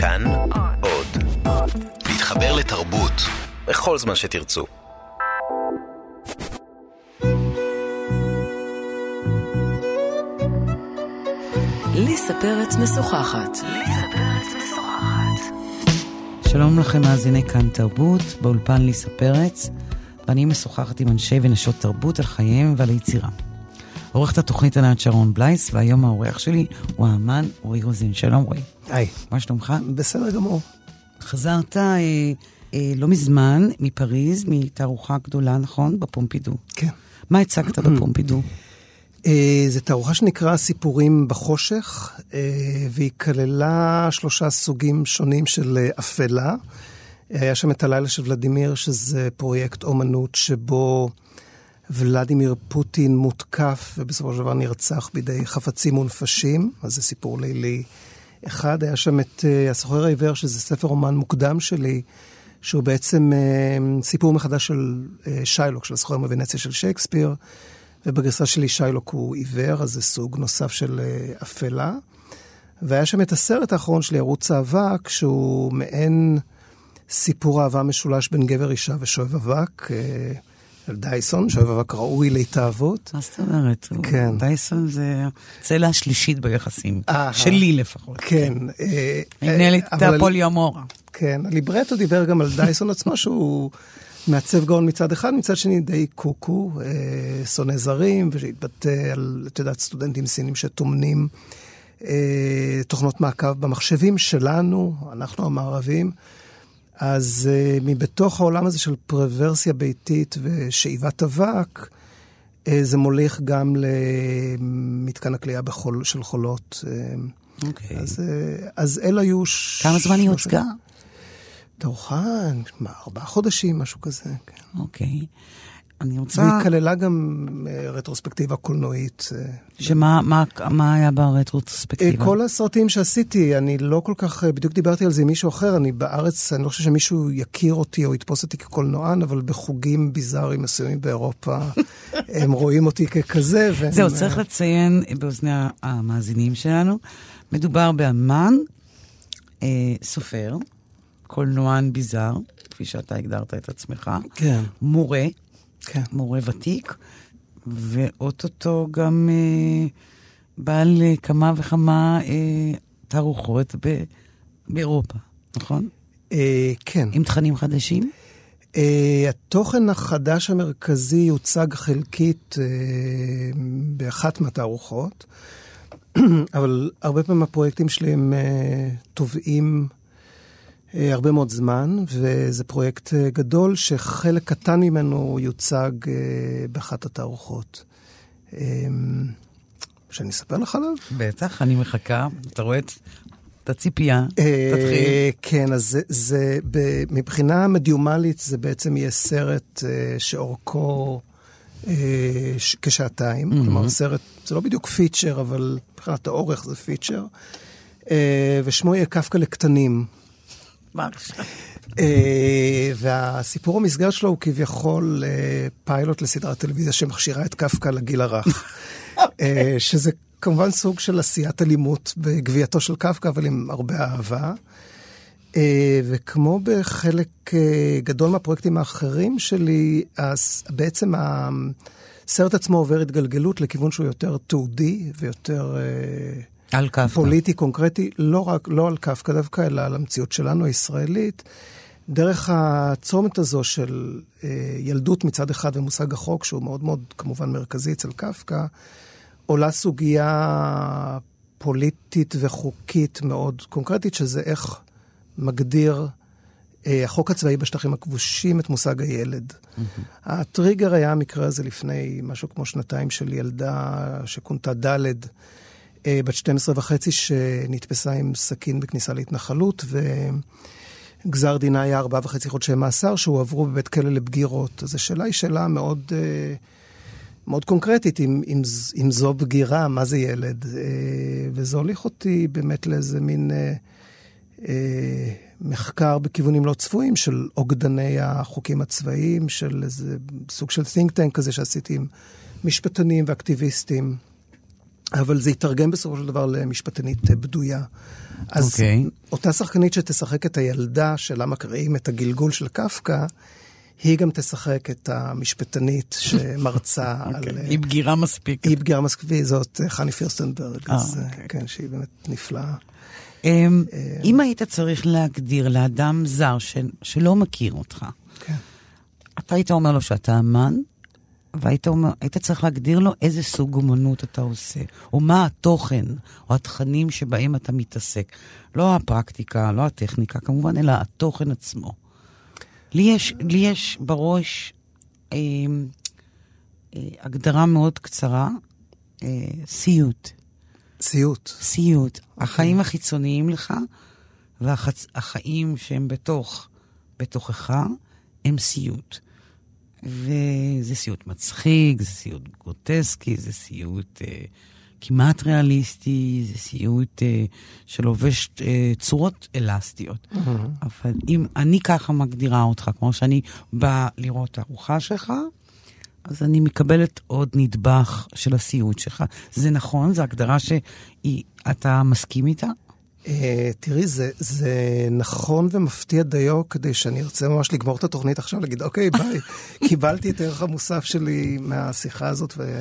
כאן עוד. להתחבר לתרבות בכל זמן שתרצו. ליסה פרץ משוחחת. שלום לכם מאזיני כאן תרבות, באולפן ליסה פרץ, ואני משוחחת עם אנשי ונשות תרבות על חייהם ועל היצירה. עורכת התוכנית ענת שרון בלייס, והיום האורח שלי הוא האמן רועי רוזין. שלום רועי. היי. מה שלומך? בסדר גמור. חזרת אה, אה, לא מזמן מפריז, מתערוכה גדולה, נכון? בפומפידו. כן. מה הצגת בפומפידו? אה, זו תערוכה שנקרא סיפורים בחושך, אה, והיא כללה שלושה סוגים שונים של אה, אפלה. היה שם את הלילה של ולדימיר, שזה פרויקט אומנות שבו ולדימיר פוטין מותקף ובסופו של דבר נרצח בידי חפצים ונפשים, אז זה סיפור לילי אחד. היה שם את הסוחר העיוור, שזה ספר אומן מוקדם שלי, שהוא בעצם סיפור מחדש של שיילוק, של הסוחר מוונציה של שייקספיר. ובגרסה שלי שיילוק הוא עיוור, אז זה סוג נוסף של uh, אפלה. והיה שם את הסרט האחרון שלי, ערוץ האבק, שהוא מעין סיפור אהבה משולש בין גבר, אישה ושואב אבק. Uh, של דייסון, אבק ראוי להתאהבות. מה זאת אומרת? כן. דייסון זה הצלע השלישית ביחסים, שלי לפחות. כן. אני מנהלת את הפוליומורה. כן, הליברטו דיבר גם על דייסון עצמו, שהוא... מעצב גאון מצד אחד, מצד שני די קוקו, אה, שונא זרים, ושהתבטא על, את יודעת, סטודנטים סינים שטומנים אה, תוכנות מעקב במחשבים שלנו, אנחנו המערבים. אז אה, מבתוך העולם הזה של פרוורסיה ביתית ושאיבת אבק, אה, זה מוליך גם למתקן הכלייה בחול, של חולות. אוקיי. אז, אה, אז אלה היו... כמה זמן היא הוצגה? תערוכה, מה, ארבעה חודשים, משהו כזה, כן. אוקיי. אני רוצה... והיא כללה גם uh, רטרוספקטיבה קולנועית. Uh, שמה מה, מה היה ברטרוספקטיבה? Uh, כל הסרטים שעשיתי, אני לא כל כך, בדיוק דיברתי על זה עם מישהו אחר, אני בארץ, אני לא חושב שמישהו יכיר אותי או יתפוס אותי כקולנוען, אבל בחוגים ביזאריים מסוימים באירופה, הם רואים אותי ככזה. והם, זהו, צריך לציין באוזני המאזינים שלנו, מדובר באמן, uh, סופר, קולנוען ביזאר, כפי שאתה הגדרת את עצמך. כן. מורה, כן. מורה ותיק, ואו-טו-טו גם אה, בעל אה, כמה וכמה אה, תערוכות ב- באירופה, נכון? אה, כן. עם תכנים חדשים? אה, התוכן החדש המרכזי יוצג חלקית אה, באחת מהתערוכות, אבל הרבה פעמים הפרויקטים שלי הם תובעים אה, הרבה מאוד זמן, וזה פרויקט אה, גדול שחלק קטן ממנו יוצג אה, באחת התערוכות. שאני אספר לך עליו? בטח, אני מחכה. אתה רואה את הציפייה? תתחיל. כן, אז זה, זה מבחינה מדיומלית זה בעצם יהיה סרט שאורכו כשעתיים. כלומר, סרט, זה לא בדיוק פיצ'ר, אבל מבחינת האורך זה פיצ'ר. ושמו יהיה קפקא לקטנים. והסיפור המסגר שלו הוא כביכול פיילוט לסדרת טלוויזיה שמכשירה את קפקא לגיל הרך. שזה כמובן סוג של עשיית אלימות בגבייתו של קפקא, אבל עם הרבה אהבה. וכמו בחלק גדול מהפרויקטים האחרים שלי, אז בעצם הסרט עצמו עובר התגלגלות לכיוון שהוא יותר תעודי ויותר... על קפקא. פוליטי, קונקרטי, לא רק, לא על קפקא דווקא, אלא על המציאות שלנו הישראלית. דרך הצומת הזו של אה, ילדות מצד אחד ומושג החוק, שהוא מאוד מאוד כמובן מרכזי אצל קפקא, עולה סוגיה פוליטית וחוקית מאוד קונקרטית, שזה איך מגדיר אה, החוק הצבאי בשטחים הכבושים את מושג הילד. Mm-hmm. הטריגר היה המקרה הזה לפני משהו כמו שנתיים של ילדה שכונתה ד'. בת 12 וחצי שנתפסה עם סכין בכניסה להתנחלות, וגזר דינה היה ארבעה וחצי חודשי מאסר שהועברו בבית כלא לבגירות. אז השאלה היא שאלה מאוד, מאוד קונקרטית, אם, אם, אם זו בגירה, מה זה ילד? וזה הוליך אותי באמת לאיזה מין מחקר בכיוונים לא צפויים של אוגדני החוקים הצבאיים, של איזה סוג של think tank כזה שעשיתי עם משפטנים ואקטיביסטים. אבל זה יתרגם בסופו של דבר למשפטנית בדויה. אז okay. אוקיי. אותה שחקנית שתשחק את הילדה שלה מקריאים את הגלגול של קפקא, היא גם תשחק את המשפטנית שמרצה okay. אוקיי. על... היא בגירה מספיק. היא בגירה מספיק, זאת אה, חני פירסטנברג, אה, אז אוקיי. כן, שהיא באמת נפלאה. אמ, אם היית צריך להגדיר לאדם זר של- שלא מכיר אותך, כן. אתה היית אומר לו שאתה אמן, והיית אומר, היית צריך להגדיר לו איזה סוג אומנות אתה עושה, או מה התוכן, או התכנים שבהם אתה מתעסק. לא הפרקטיקה, לא הטכניקה, כמובן, אלא התוכן עצמו. לי יש, לי יש בראש אה, אה, הגדרה מאוד קצרה, אה, סיוט. סיוט. סיוט. החיים החיצוניים לך, והחיים שהם בתוך, בתוכך, הם סיוט. וזה סיוט מצחיק, זה סיוט גרוטסקי, זה סיוט אה, כמעט ריאליסטי, זה סיוט אה, שלובש אה, צורות אלסטיות. אבל אם אני ככה מגדירה אותך, כמו שאני באה לראות את הארוחה שלך, אז אני מקבלת עוד נדבך של הסיוט שלך. זה נכון? זו הגדרה שאתה מסכים איתה? אה, תראי, זה, זה נכון ומפתיע דיו כדי שאני ארצה ממש לגמור את התוכנית עכשיו, להגיד, אוקיי, ביי, קיבלתי את הערך המוסף שלי מהשיחה הזאת, ו...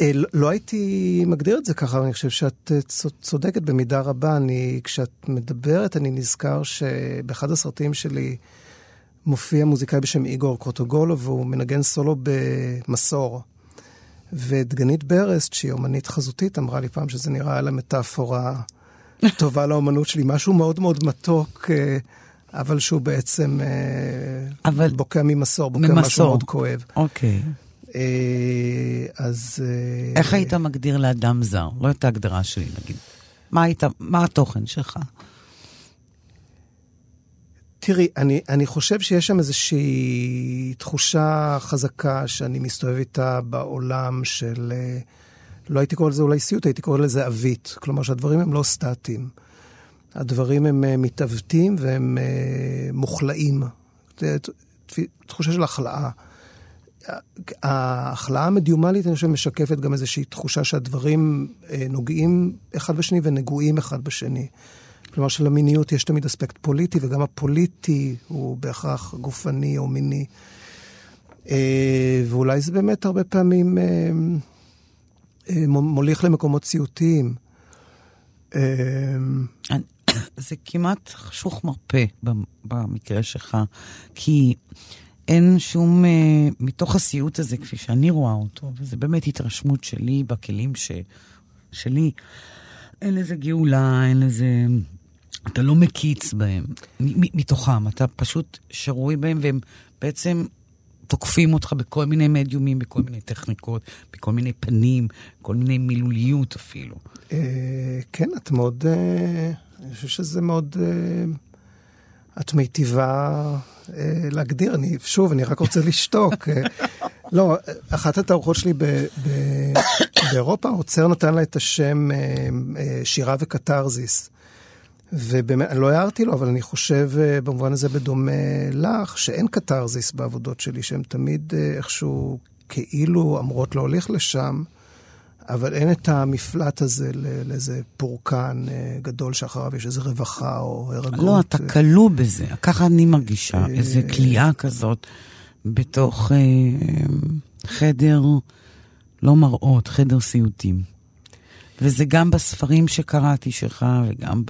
אה, לא- לא הייתי מגדיר את זה ככה, אבל אני חושב שאת אה, צודקת במידה רבה. אני, כשאת מדברת, אני נזכר שבאחד הסרטים שלי מופיע מוזיקאי בשם איגור קרוטוגולו, והוא מנגן סולו במסור. ודגנית ברסט, שהיא אומנית חזותית, אמרה לי פעם שזה נראה לה מטאפורה טובה לאומנות שלי, משהו מאוד מאוד מתוק, אה, אבל שהוא בעצם אה, אבל- בוקע ממסור, בוקע משהו ממסור. מאוד כואב. אוקיי. אה, אז... איך היית מגדיר לאדם זר? לא את ההגדרה שלי, נגיד. מה היית, מה התוכן שלך? תראי, אני, אני חושב שיש שם איזושהי תחושה חזקה שאני מסתובב איתה בעולם של... אה, לא הייתי קורא לזה אולי סיוט, הייתי קורא לזה עווית. כלומר שהדברים הם לא סטטיים. הדברים הם אה, מתעוותים והם אה, ת- תחושה של הכלאה. ההכלאה המדיומלית, אני חושב, משקפת גם איזושהי תחושה שהדברים אה, נוגעים אחד בשני ונגועים אחד בשני. כלומר שלמיניות יש תמיד אספקט פוליטי, וגם הפוליטי הוא בהכרח גופני או מיני. ואולי זה באמת הרבה פעמים מוליך למקומות סיוטיים. אה, זה כמעט חשוך מרפא במ- במקרה שלך, כי אין שום, אה, מתוך הסיוט הזה, כפי שאני רואה אותו, וזה באמת התרשמות שלי בכלים ש, שלי, אין לזה גאולה, אין לזה... אתה לא מקיץ בהם, מתוכם, אתה פשוט שרוי בהם, והם בעצם תוקפים אותך בכל מיני מדיומים, בכל מיני טכניקות, בכל מיני פנים, כל מיני מילוליות אפילו. אה, כן, את מאוד... אה, אני חושב שזה מאוד... אה, את מיטיבה להגדיר. אני, שוב, אני רק רוצה לשתוק. לא, אחת התערוכות שלי באירופה, האוצר נתן לה את השם שירה וקתרזיס. ובאמת, לא הערתי לו, אבל אני חושב אה, במובן הזה בדומה לך, שאין קתרזיס בעבודות שלי, שהן תמיד אה, איכשהו כאילו אמורות להוליך לשם, אבל אין את המפלט הזה לאיזה פורקן אה, גדול שאחריו יש איזה רווחה או הרגות. לא, אתה כלוא בזה, ככה אני מרגישה, איזה כליאה כזאת בתוך אה, חדר לא מראות, חדר סיוטים. וזה גם בספרים שקראתי שלך, וגם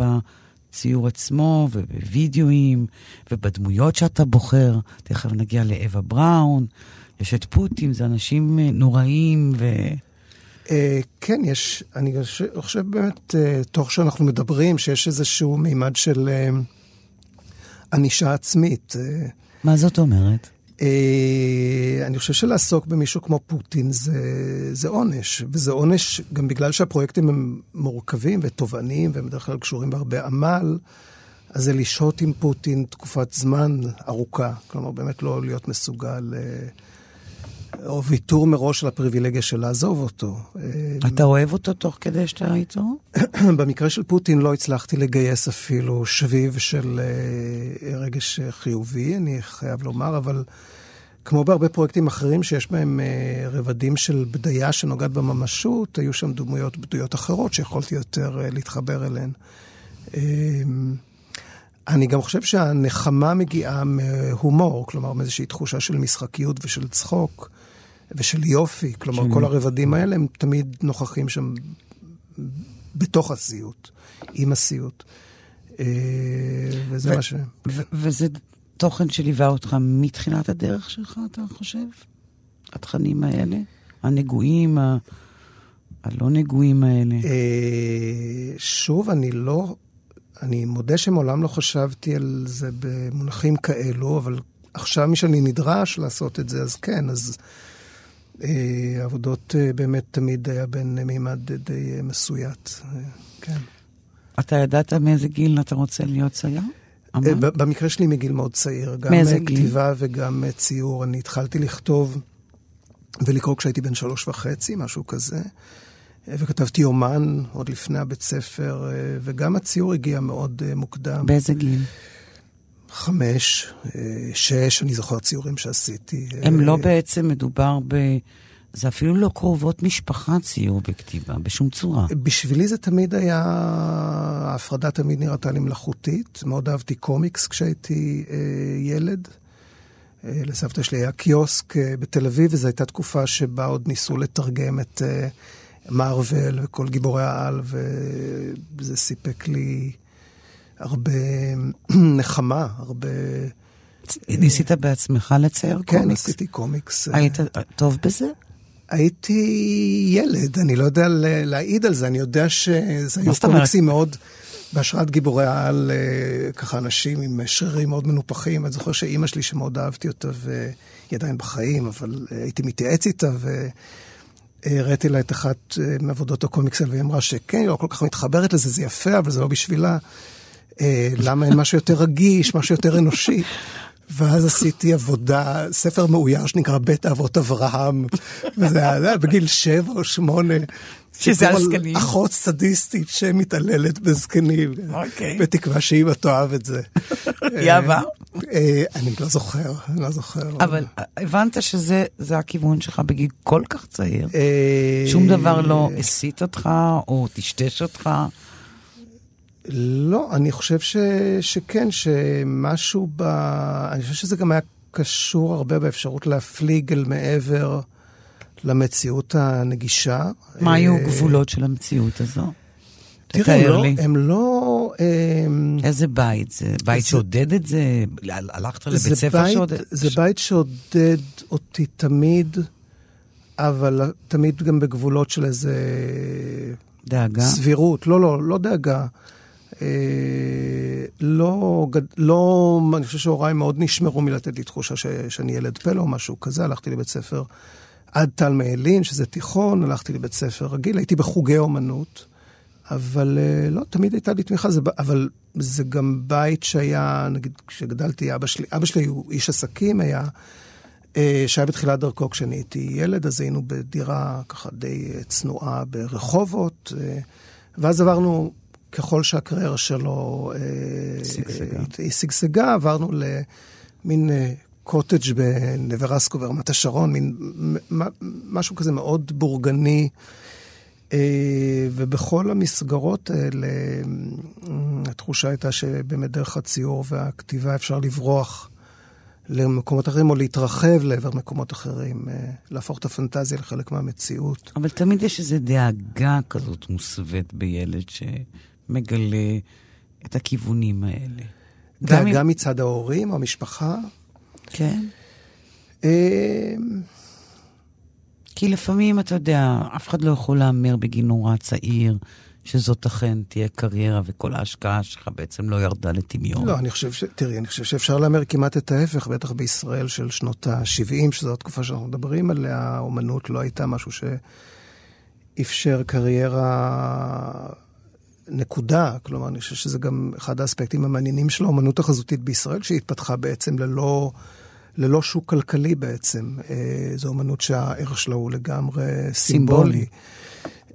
בציור עצמו, ובווידאוים, ובדמויות שאתה בוחר. תכף נגיע לאווה בראון, יש את פוטין, זה אנשים נוראים, ו... אה, כן, יש, אני חושב- באמת, אה, תוך שאנחנו מדברים, שיש איזשהו מימד של אה, ענישה עצמית. אה, מה זאת אומרת? אה, אני חושב שלעסוק במישהו כמו פוטין זה, זה עונש, וזה עונש גם בגלל שהפרויקטים הם מורכבים ותובעניים, והם בדרך כלל קשורים בהרבה עמל, אז זה לשהות עם פוטין תקופת זמן ארוכה. כלומר, באמת לא להיות מסוגל, אה, או ויתור מראש על הפריבילגיה של לעזוב אותו. אתה אוהב אותו תוך כדי שאתה איתו? במקרה של פוטין לא הצלחתי לגייס אפילו שביב של אה, רגש חיובי, אני חייב לומר, אבל כמו בהרבה פרויקטים אחרים שיש בהם אה, רבדים של בדיה שנוגעת בממשות, היו שם דמויות בדויות אחרות שיכולתי יותר אה, להתחבר אליהן. אני גם חושב שהנחמה מגיעה מהומור, כלומר מאיזושהי תחושה של משחקיות ושל צחוק ושל יופי. כלומר, שני. כל הרבדים האלה הם תמיד נוכחים שם בתוך הסיוט, עם הסיוט. אה, וזה מה ש... וזה תוכן שליווה אותך מתחילת הדרך שלך, אתה חושב? התכנים האלה? הנגועים, ה... הלא נגועים האלה? אה, שוב, אני לא... אני מודה שמעולם לא חשבתי על זה במונחים כאלו, אבל עכשיו משאני נדרש לעשות את זה, אז כן, אז אה, עבודות אה, באמת תמיד היה בין מימד די אה, מסויט, אה, כן. אתה ידעת מאיזה גיל אתה רוצה להיות צייר? אה, במקרה שלי מגיל מאוד צעיר. גם מאיזה גיל? כתיבה וגם ציור. אני התחלתי לכתוב ולקרוא כשהייתי בן שלוש וחצי, משהו כזה. וכתבתי אומן עוד לפני הבית ספר, וגם הציור הגיע מאוד מוקדם. באיזה גיל? חמש, שש, אני זוכר ציורים שעשיתי. הם לא בעצם מדובר ב... זה אפילו לא קרובות משפחה ציור בכתיבה, בשום צורה. בשבילי זה תמיד היה, ההפרדה תמיד נראתה לי מלאכותית. מאוד אהבתי קומיקס כשהייתי אה, ילד. אה, לסבתא שלי היה קיוסק אה, בתל אביב, וזו הייתה תקופה שבה עוד ניסו לתרגם את אה, מארוול וכל גיבורי העל, וזה סיפק לי הרבה נחמה, הרבה... ניסית בעצמך לצייר כן, קומיקס? כן, עשיתי קומיקס. היית טוב בזה? הייתי ילד, אני לא יודע להעיד על זה, אני יודע שזה היו קומיקסים מאוד בהשראת גיבורי העל, אה, ככה אנשים עם שרירים מאוד מנופחים. אני זוכר שאימא שלי, שמאוד אהבתי אותה, והיא עדיין בחיים, אבל אה, הייתי מתייעץ איתה, והראיתי לה את אחת אה, מעבודות הקומיקס והיא אמרה שכן, היא לא כל כך מתחברת לזה, זה יפה, אבל זה לא בשבילה. למה אין משהו יותר רגיש, משהו יותר אנושי? ואז עשיתי עבודה, ספר מאויר שנקרא בית אבות אברהם, וזה היה בגיל שבע או שמונה. שזה על זקנים. אחות סדיסטית שמתעללת בזקנים. אוקיי. בתקווה שאמא תאהב את זה. היא אהבה? אה, אני לא זוכר, אני לא זוכר. אבל הבנת שזה הכיוון שלך בגיל כל כך צעיר. אה, שום דבר לא הסית אותך או טשטש אותך. לא, אני חושב ש, שכן, שמשהו ב... אני חושב שזה גם היה קשור הרבה באפשרות להפליג אל מעבר למציאות הנגישה. מה היו אה, הגבולות של המציאות הזו? תראה, הם לא, הם לא... הם... איזה בית? זה בית זה... שעודד את זה? הלכת לבית ספר בית, שעודד? זה בית שעודד אותי תמיד, אבל תמיד גם בגבולות של איזה... דאגה? סבירות. לא, לא, לא דאגה. אה, לא, לא, אני חושב שהוריי מאוד נשמרו מלתת לי תחושה ש, שאני ילד פלא או משהו כזה. הלכתי לבית ספר עד טל מעלין, שזה תיכון, הלכתי לבית ספר רגיל, הייתי בחוגי אומנות, אבל אה, לא, תמיד הייתה לי תמיכה, זה, אבל זה גם בית שהיה, נגיד, כשגדלתי, אבא שלי, אבא שלי הוא איש עסקים, היה, אה, שהיה בתחילת דרכו כשאני הייתי ילד, אז היינו בדירה ככה די צנועה ברחובות, ואז עברנו ככל שהקריירה שלו שגשגה, עברנו למין קוטג' בנברסקו ברמת השרון, מין משהו כזה מאוד בורגני. ובכל המסגרות האלה, התחושה הייתה שבאמת דרך הציור והכתיבה אפשר לברוח למקומות אחרים, או להתרחב לעבר מקומות אחרים, להפוך את הפנטזיה לחלק מהמציאות. אבל תמיד יש איזו דאגה כזאת מוסווית בילד ש... מגלה את הכיוונים האלה. גם, גם אם... מצד ההורים, המשפחה? כן. כי לפעמים, אתה יודע, אף אחד לא יכול להמר בגיל נורא צעיר, שזאת אכן תהיה קריירה וכל ההשקעה שלך בעצם לא ירדה לטמיון. לא, אני חושב ש... תראי, אני חושב שאפשר להמר כמעט את ההפך, בטח בישראל של שנות ה-70, שזו התקופה שאנחנו מדברים עליה, האומנות לא הייתה משהו שאפשר קריירה נקודה. כלומר, אני חושב שזה גם אחד האספקטים המעניינים של האומנות החזותית בישראל, שהתפתחה בעצם ללא, ללא שוק כלכלי בעצם. אה, זו אומנות שהערך שלה הוא לגמרי סימבולי.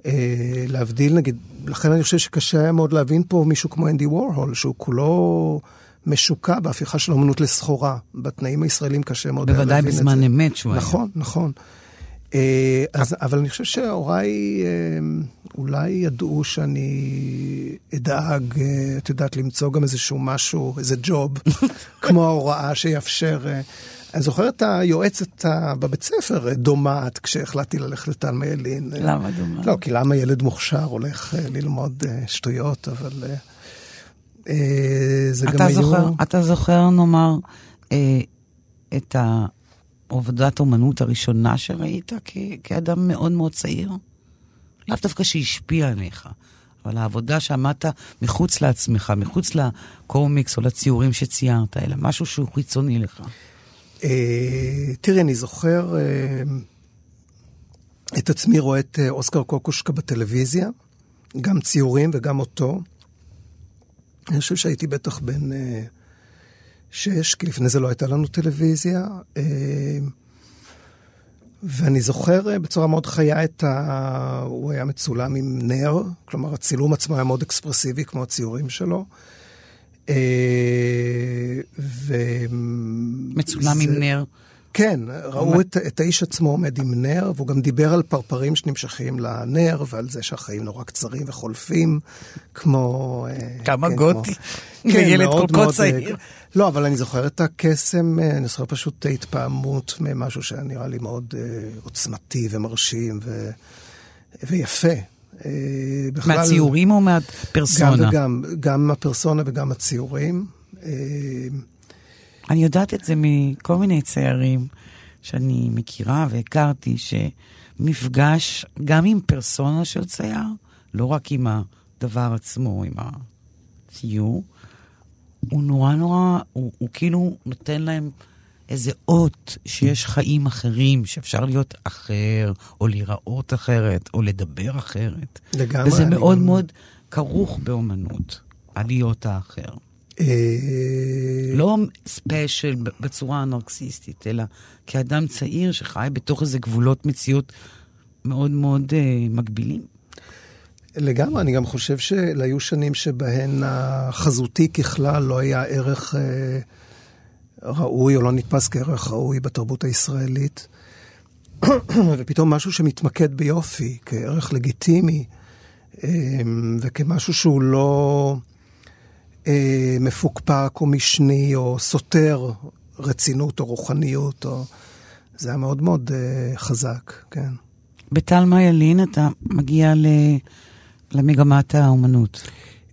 אה, להבדיל, נגיד, לכן אני חושב שקשה היה מאוד להבין פה מישהו כמו אנדי וורהול, שהוא כולו משוקע בהפיכה של אומנות לסחורה. בתנאים הישראלים קשה מאוד להבין את זה. בוודאי בזמן אמת שהוא נכון, היה. נכון, נכון. אז, אבל אני חושב שהוריי אולי ידעו שאני אדאג, את יודעת, למצוא גם איזשהו משהו, איזה ג'וב, כמו ההוראה שיאפשר... אני זוכר את היועצת בבית ספר, דומעת, כשהחלטתי ללכת לטל ילין. למה דומעת? לא, כי למה ילד מוכשר הולך ללמוד שטויות, אבל זה גם היו... אתה זוכר, נאמר, את העבודת אומנות הראשונה שראית כאדם מאוד מאוד צעיר? לאו דווקא שהשפיע עליך, אבל העבודה שעמדת מחוץ לעצמך, מחוץ לקומיקס או לציורים שציירת, אלא משהו שהוא חיצוני לך. תראי, אני זוכר את עצמי רואה את אוסקר קוקושקה בטלוויזיה, גם ציורים וגם אותו. אני חושב שהייתי בטח בן שש, כי לפני זה לא הייתה לנו טלוויזיה. ואני זוכר בצורה מאוד חיה את ה... הוא היה מצולם עם נר, כלומר הצילום עצמו היה מאוד אקספרסיבי כמו הציורים שלו. ו... מצולם זה... עם נר. כן, ראו את, את האיש עצמו עומד עם נר, והוא גם דיבר על פרפרים שנמשכים לנר, ועל זה שהחיים נורא קצרים וחולפים, כמו... כמה כן, גותי, כמו... כן, וילד כל כך צעיר. לא, אבל אני זוכר את הקסם, אני זוכר פשוט התפעמות ממשהו שהיה נראה לי מאוד uh, עוצמתי ומרשים ו... ויפה. Uh, בכלל, מהציורים או מהפרסונה? גם וגם, גם הפרסונה וגם הציורים. Uh, אני יודעת את זה מכל מיני ציירים שאני מכירה והכרתי, שמפגש גם עם פרסונה של צייר, לא רק עם הדבר עצמו, עם הציור, הוא נורא נורא, הוא, הוא כאילו נותן להם איזה אות שיש חיים אחרים, שאפשר להיות אחר, או להיראות אחרת, או לדבר אחרת. לגמרי. וזה מאוד גם... מאוד כרוך באומנות, הלהיות האחר. לא ספיישל בצורה הנרקסיסטית, אלא כאדם צעיר שחי בתוך איזה גבולות מציאות מאוד מאוד מגבילים. לגמרי, אני גם חושב שהיו שנים שבהן החזותי ככלל לא היה ערך אה, ראוי או לא נתפס כערך ראוי בתרבות הישראלית. ופתאום משהו שמתמקד ביופי, כערך לגיטימי, אה, וכמשהו שהוא לא אה, מפוקפק או משני או סותר רצינות או רוחניות, או... זה היה מאוד מאוד אה, חזק, כן. בטלמה ילין אתה מגיע ל... למגמת האומנות.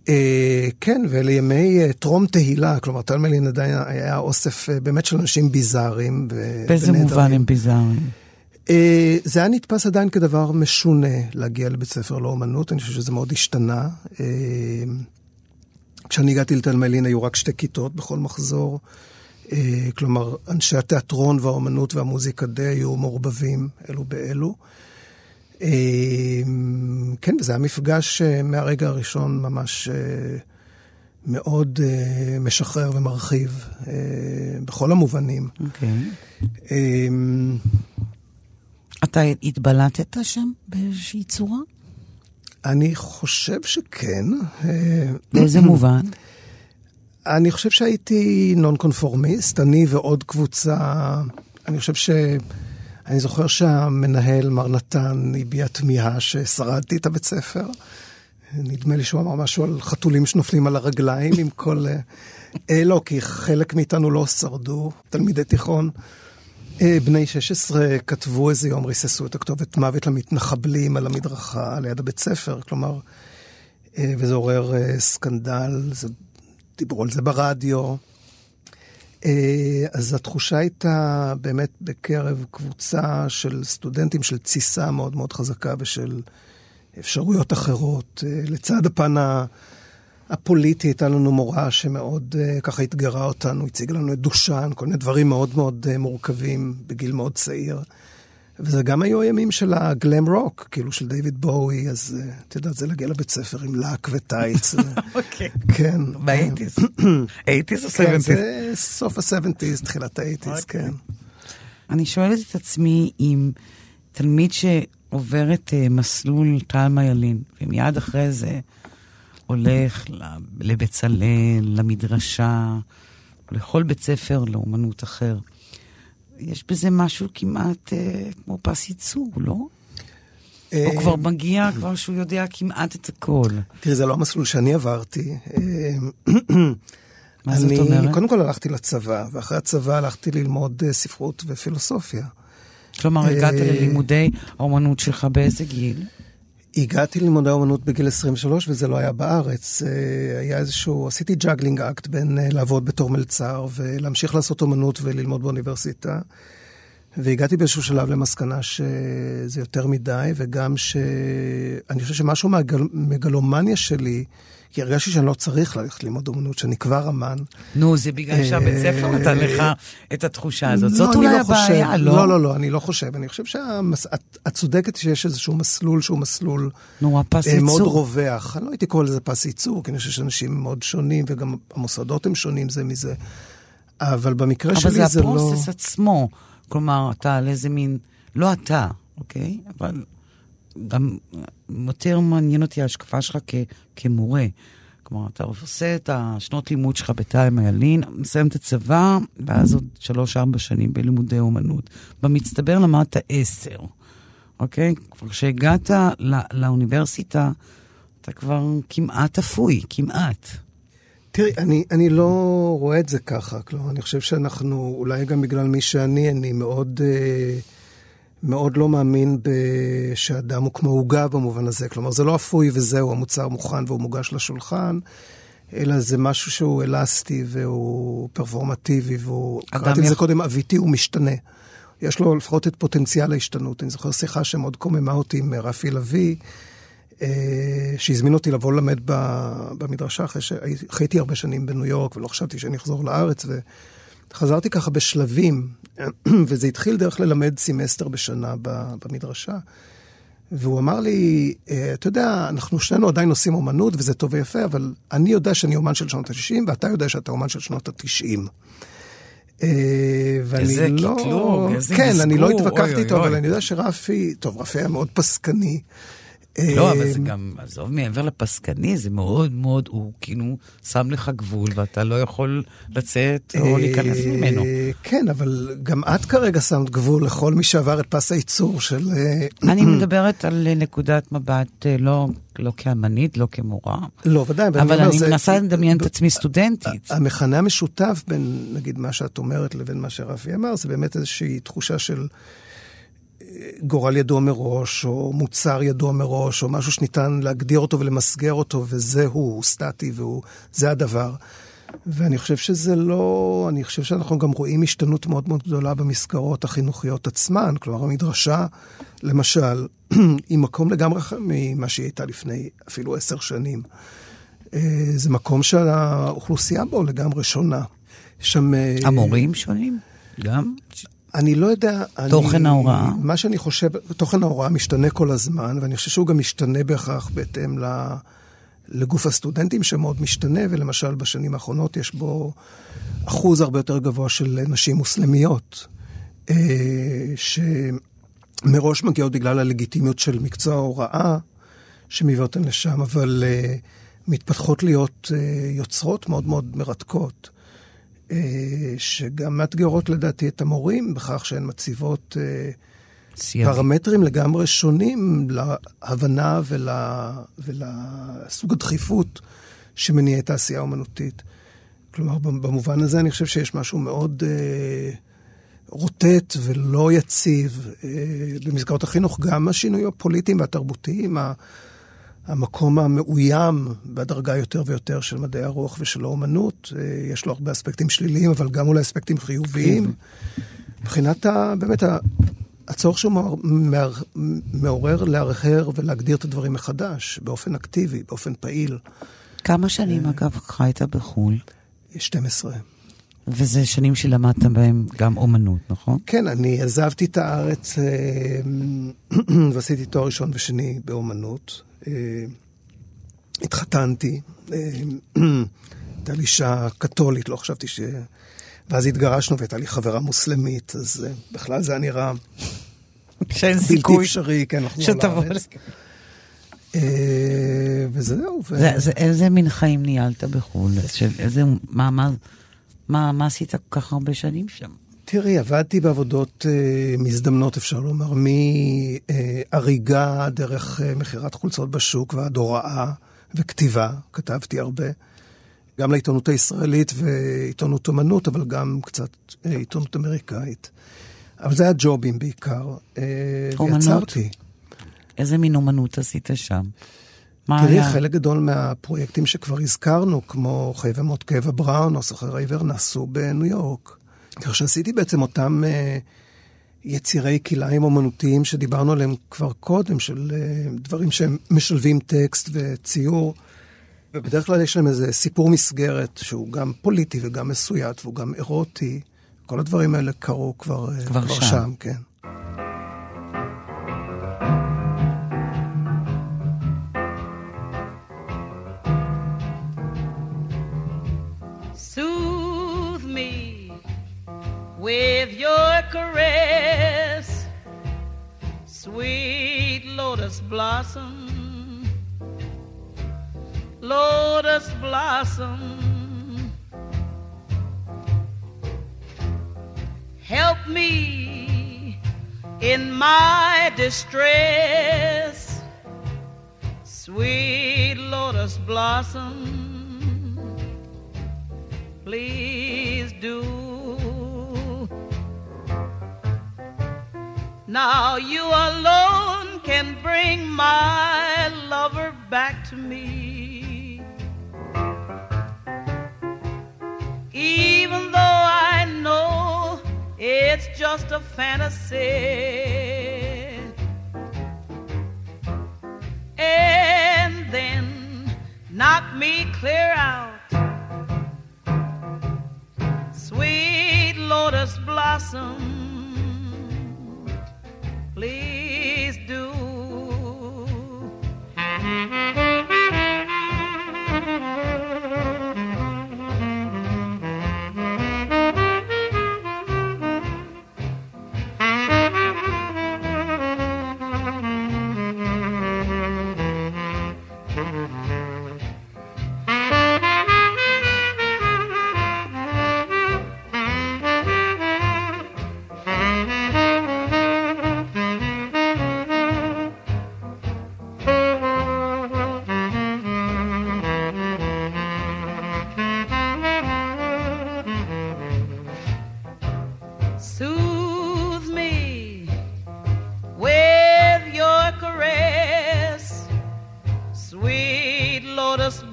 אה, כן, ולימי אה, טרום תהילה, כלומר, טלמלין עדיין היה אוסף אה, באמת של אנשים ביזאריים. באיזה מובן הם ביזאריים? זה היה נתפס עדיין כדבר משונה להגיע לבית ספר לאומנות, אני חושב שזה מאוד השתנה. כשאני הגעתי לתלמלין היו רק שתי כיתות בכל מחזור. כלומר, אנשי התיאטרון והאומנות והמוזיקה די היו מעורבבים אלו באלו. אמ, כן, וזה היה מפגש אה, מהרגע הראשון ממש אה, מאוד אה, משחרר ומרחיב בכל המובנים. אוקיי. אמ, אתה התבלטת שם באיזושהי צורה? אני חושב שכן. באיזה מובן? אני חושב שהייתי נון קונפורמיסט, אני ועוד קבוצה, אני חושב ש... אני זוכר שהמנהל, מר נתן, הביע תמיהה ששרדתי את הבית ספר. נדמה לי שהוא אמר משהו על חתולים שנופלים על הרגליים עם כל... אה, אה לא, כי חלק מאיתנו לא שרדו, תלמידי תיכון. אה, בני 16 כתבו איזה יום, ריססו את הכתובת מוות למתנחבלים על המדרכה ליד הבית ספר, כלומר, אה, וזה עורר אה, סקנדל, זה, דיברו על זה ברדיו. אז התחושה הייתה באמת בקרב קבוצה של סטודנטים של תסיסה מאוד מאוד חזקה ושל אפשרויות אחרות. לצד הפן הפוליטי הייתה לנו מורה שמאוד אה, ככה אתגרה אותנו, הציגה לנו את דושן, כל מיני דברים מאוד מאוד מורכבים בגיל מאוד צעיר. וזה גם היו הימים של ה glam rock, כאילו של דיוויד בואי, אז את יודעת, זה להגיע לבית ספר עם לק וטייץ. אוקיי. כן. ב eighties. eighties או seventies? כן, זה סוף ה seventies, תחילת ה eighties, אוקיי. כן. אני שואלת את עצמי אם תלמיד שעובר את מסלול טלמה ילין, ומיד אחרי זה הולך לבצלאל, למדרשה, לכל בית ספר לאומנות אחר. יש בזה משהו כמעט אה, כמו פס ייצור, לא? אה, הוא כבר מגיע, כבר שהוא יודע כמעט את הכל. תראי, זה לא המסלול שאני עברתי. אה, מה זאת אני אומרת? קודם כל הלכתי לצבא, ואחרי הצבא הלכתי ללמוד אה, ספרות ופילוסופיה. כלומר, הגעת אה, ללימודי האומנות שלך באיזה גיל? הגעתי ללימודי האומנות בגיל 23, וזה לא היה בארץ. אה, היה איזשהו, עשיתי juggling act בין אה, לעבוד בתור מלצר ולהמשיך לעשות אומנות וללמוד באוניברסיטה. והגעתי באיזשהו שלב למסקנה שזה יותר מדי, וגם שאני חושב שמשהו מהמגלומניה שלי, כי הרגשתי שאני לא צריך ללכת ללמוד אומנות, שאני כבר אמן. נו, זה בגלל שהבית ספר אה, נתן לך את התחושה הזאת. זאת אני אולי לא הבעיה, לא? לא, לא, לא, אני לא חושב. אני חושב שאת צודקת שיש איזשהו מסלול שהוא מסלול נו, הפס אה, מאוד ייצור. רווח. אני לא הייתי קורא לזה פס ייצור, כי אני חושב שאנשים מאוד שונים, וגם המוסדות הם שונים זה מזה. אבל במקרה אבל שלי זה זה לא... הפרוסס עצמו. כלומר, אתה על איזה מין... לא אתה, אוקיי? אבל גם יותר מעניין אותי ההשקפה שלך כ- כמורה. כלומר, אתה עושה את השנות לימוד שלך בתא מיילין, מסיים את הצבא, ואז עוד שלוש-ארבע שנים בלימודי אומנות. במצטבר למדת עשר, אוקיי? כבר כשהגעת ל- לאוניברסיטה, אתה כבר כמעט אפוי, כמעט. תראי, אני, אני לא רואה את זה ככה. כלומר, אני חושב שאנחנו, אולי גם בגלל מי שאני, אני מאוד, אה, מאוד לא מאמין שאדם הוא כמו עוגה במובן הזה. כלומר, זה לא אפוי וזהו, המוצר מוכן והוא מוגש לשולחן, אלא זה משהו שהוא אלסטי והוא פרפורמטיבי, והוא, קראתי לזה יכול- קודם, אביתי, הוא משתנה. יש לו לפחות את פוטנציאל ההשתנות. אני זוכר שיחה שמאוד קוממה אותי עם רפי לביא. אה, שהזמין אותי לבוא ללמד במדרשה אחרי שחייתי הרבה שנים בניו יורק ולא חשבתי שאני אחזור לארץ וחזרתי ככה בשלבים וזה התחיל דרך ללמד סמסטר בשנה במדרשה והוא אמר לי, "אה, אתה יודע, אנחנו שנינו עדיין עושים אומנות וזה טוב ויפה, אבל אני יודע שאני אומן של שנות ה-60 ואתה יודע שאתה אומן של שנות ה-90. ואני איזה לא... קטלוג, איזה כן, אני לא מסגור, התווכחתי איתו, אבל. אני יודע שרפי, טוב, רפי היה מאוד פסקני. לא, אבל זה גם, עזוב מעבר לפסקני, זה מאוד מאוד, הוא כאילו שם לך גבול ואתה לא יכול לצאת או להיכנס אה, ממנו. כן, אבל גם את כרגע שמת גבול לכל מי שעבר את פס הייצור של... אה, אני מדברת על נקודת מבט אה, לא, לא כאמנית, לא כמורה, לא, ודאי, אבל אני מנסה לדמיין את עצמי סטודנטית. המכנה המשותף בין, נגיד, מה שאת אומרת לבין מה שרפי אמר, זה באמת איזושהי תחושה של גורל ידוע מראש, או מוצר ידוע מראש, או משהו שניתן להגדיר אותו ולמסגר אותו, וזהו, הוא סטטי, והוא, זה הדבר. ואני חושב שזה לא, אני חושב שאנחנו גם רואים השתנות מאוד מאוד גדולה במסגרות החינוכיות עצמן. כלומר, המדרשה, למשל, היא מקום לגמרי אחר ממה שהיא הייתה לפני אפילו עשר שנים. אה, זה מקום שהאוכלוסייה בו לגמרי שונה. שם... אה, המורים שונים? גם? אני לא יודע... תוכן אני, ההוראה? מה שאני חושב, תוכן ההוראה משתנה כל הזמן, ואני חושב שהוא גם משתנה בהכרח בהתאם ל, לגוף הסטודנטים, שמאוד משתנה, ולמשל בשנים האחרונות יש בו אחוז הרבה יותר גבוה של נשים מוסלמיות, אה, שמראש מגיעות בגלל הלגיטימיות של מקצוע ההוראה, שמביא אותן לשם, אבל אה, מתפתחות להיות אה, יוצרות מאוד מאוד מרתקות. אה, שגם מאתגרות לדעתי את המורים בכך שהן מציבות אה, סייג. פרמטרים לגמרי שונים להבנה ול, ולסוג הדחיפות שמניע את העשייה האומנותית. כלומר, במובן הזה אני חושב שיש משהו מאוד אה, רוטט ולא יציב אה, במסגרות החינוך, גם השינויים הפוליטיים והתרבותיים, ה- המקום המאוים בדרגה יותר ויותר של מדעי הרוח ושל האומנות, אה, יש לו הרבה אספקטים שליליים, אבל גם אולי אספקטים חיוביים. מבחינת ה, באמת הצורך שהוא מעור- מער- מעורר להרהר ולהגדיר את הדברים מחדש, באופן אקטיבי, באופן פעיל. כמה שנים, אגב, חיית בחו"ל? 12. וזה שנים שלמדת בהם גם אומנות, נכון? כן, אני עזבתי את הארץ אה, ועשיתי תואר ראשון ושני באומנות. אה, התחתנתי, אה, הייתה לי אישה קתולית, לא חשבתי ש... ואז התגרשנו והייתה לי חברה מוסלמית, אז בכלל זה היה נראה שאין בלתי סיכוי אפשרי, כן, לחזור שתבוא לארץ. וזהו. ו... זה, זה, איזה מין חיים ניהלת בחו"ל? של איזה, מה, מה, מה, עשית כל כך הרבה שנים שם? תראי, עבדתי בעבודות אה, מזדמנות, אפשר לומר, מהריגה דרך אה, מכירת חולצות בשוק ועד הוראה וכתיבה, כתבתי הרבה. גם לעיתונות הישראלית ועיתונות אומנות, אבל גם קצת אה, עיתונות אמריקאית. אבל זה היה ג'ובים בעיקר. אה, אומנות? ויצרתי. איזה מין אומנות עשית שם? תראי, היה? חלק גדול מהפרויקטים שכבר הזכרנו, כמו חי ומות כאבה בראון או סוחר העיוור, נעשו בניו יורק. כך שעשיתי בעצם אותם uh, יצירי כלאיים אומנותיים שדיברנו עליהם כבר קודם, של uh, דברים שהם משלבים טקסט וציור. ובדרך כלל יש להם איזה סיפור מסגרת שהוא גם פוליטי וגם מסויט והוא גם אירוטי. כל הדברים האלה קרו כבר, אה, כבר, כבר שם. שם, כן. Caress, sweet lotus blossom, lotus blossom. Help me in my distress, sweet lotus blossom. Please do. Now you alone can bring my lover back to me. Even though I know it's just a fantasy. And then knock me clear out. Sweet lotus blossom please do.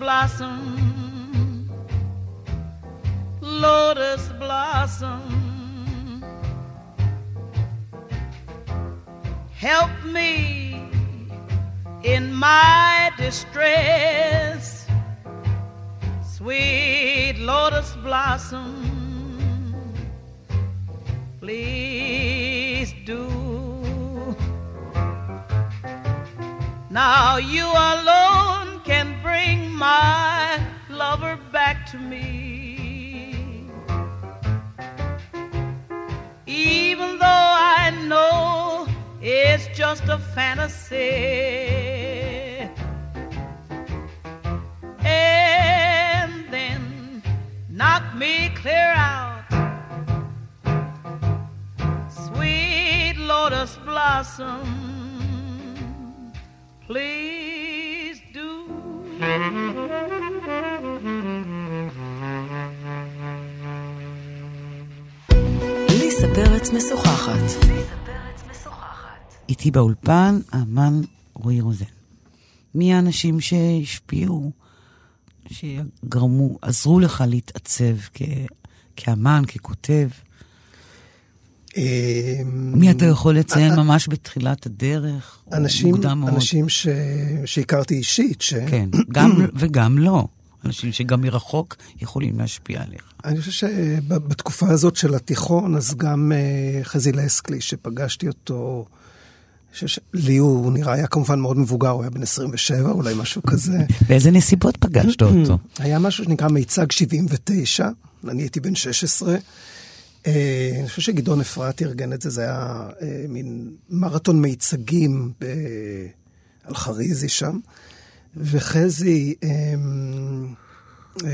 blossom, lotus blossom. Help me in my distress, sweet lotus blossom. Please do. Now you are alone my lover back to me. Even though I know it's just a fantasy. And then knock me clear out. Sweet lotus blossom, please איתי באולפן האמן רועי רוזן. מי האנשים שהשפיעו, שגרמו, עזרו לך להתעצב כ, כאמן, ככותב? אמ, מי אתה יכול לציין אה, ממש בתחילת הדרך? אנשים, אנשים ש... שהכרתי אישית. ש... כן, גם וגם לא. אנשים שגם מרחוק יכולים להשפיע עליך. אני חושב שבתקופה הזאת של התיכון, אז גם uh, חזי לסקלי, שפגשתי אותו לי הוא נראה היה כמובן מאוד מבוגר, הוא היה בן 27, אולי משהו כזה. באיזה נסיבות פגשת אותו? היה משהו שנקרא מיצג 79, אני הייתי בן 16. אה, אני חושב שגדעון אפרת ארגן את זה, זה היה אה, מין מרתון מיצגים אלחריזי שם. וחזי אה, אה,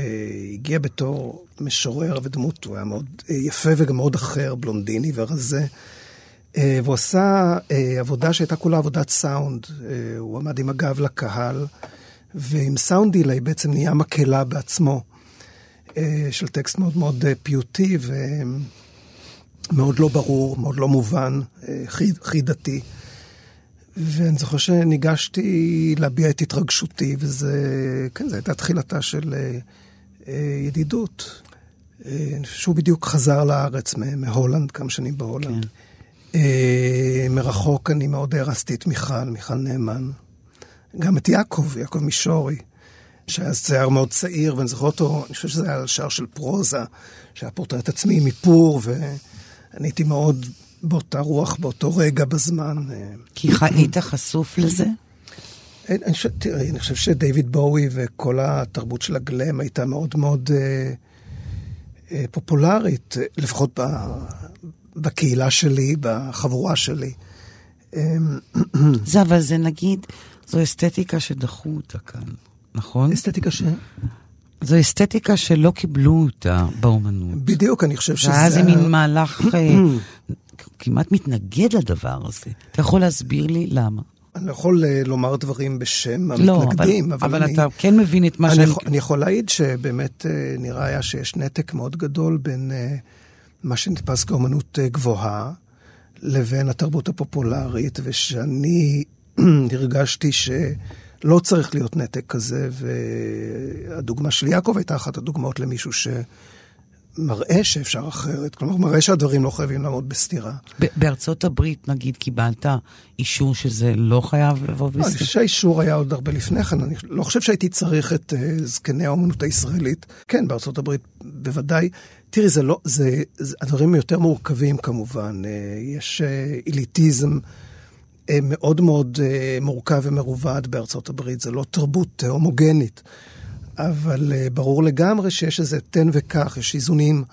הגיע בתור משורר ודמות, הוא היה מאוד אה, יפה וגם מאוד אחר, בלונדיני ורזה. אה, והוא עשה אה, עבודה שהייתה כולה עבודת סאונד. אה, הוא עמד עם הגב לקהל, ועם sound delay בעצם נהיה מקהלה בעצמו, אה, של טקסט מאוד מאוד אה, פיוטי ומאוד לא ברור, מאוד לא מובן, אה, חיד, חידתי. ואני זוכר שניגשתי להביע את התרגשותי, וזה, כן, זו הייתה תחילתה של אה, אה, ידידות. אה, שהוא בדיוק חזר לארץ מהולנד, כמה שנים בהולנד. כן. אה, מרחוק אני מאוד הערצתי את מיכל, מיכל נאמן. גם את יעקב, יעקב מישורי, שהיה שיער מאוד צעיר, ואני זוכר אותו, אני חושב שזה היה שער של פרוזה, שהיה פורטרט עצמי מפור, ואני הייתי מאוד באותה רוח, באותו רגע בזמן. אה. כי היית חשוף לזה? אני חושב, תראי, אני חושב שדייוויד בואי וכל התרבות של הגלם הייתה מאוד מאוד אה, אה, פופולרית, לפחות ב, בקהילה שלי, בחבורה שלי. אה, זה, אבל זה נגיד, זו אסתטיקה שדחו אותה כאן, נכון? אסתטיקה ש... זו אסתטיקה שלא קיבלו אותה באומנות. בדיוק, אני חושב שזה... ואז זה מין מהלך אה, כמעט מתנגד לדבר הזה. אתה יכול להסביר לי למה? אני לא יכול uh, לומר דברים בשם לא, המתנגדים, אבל, אבל, אבל אני... אתה כן מבין את מה אני שאני... יכול, אני יכול להעיד שבאמת uh, נראה היה שיש נתק מאוד גדול בין uh, מה שנתפס כאומנות גבוהה לבין התרבות הפופולרית, ושאני הרגשתי שלא צריך להיות נתק כזה, והדוגמה של יעקב הייתה אחת הדוגמאות למישהו ש... מראה שאפשר אחרת, כלומר מראה שהדברים לא חייבים לעמוד בסתירה. בארצות הברית, נגיד, קיבלת אישור שזה לא חייב לבוא בסתירה? אני חושב שהאישור היה עוד הרבה לפני כן, אני לא חושב שהייתי צריך את uh, זקני האומנות הישראלית. כן, בארצות הברית בוודאי. תראי, זה לא, זה, זה, הדברים יותר מורכבים כמובן. Uh, יש uh, איליטיזם. מאוד מאוד מורכב ומרובד בארצות הברית, זה לא תרבות הומוגנית. אבל uh, ברור לגמרי שיש איזה תן וקח, יש איזונים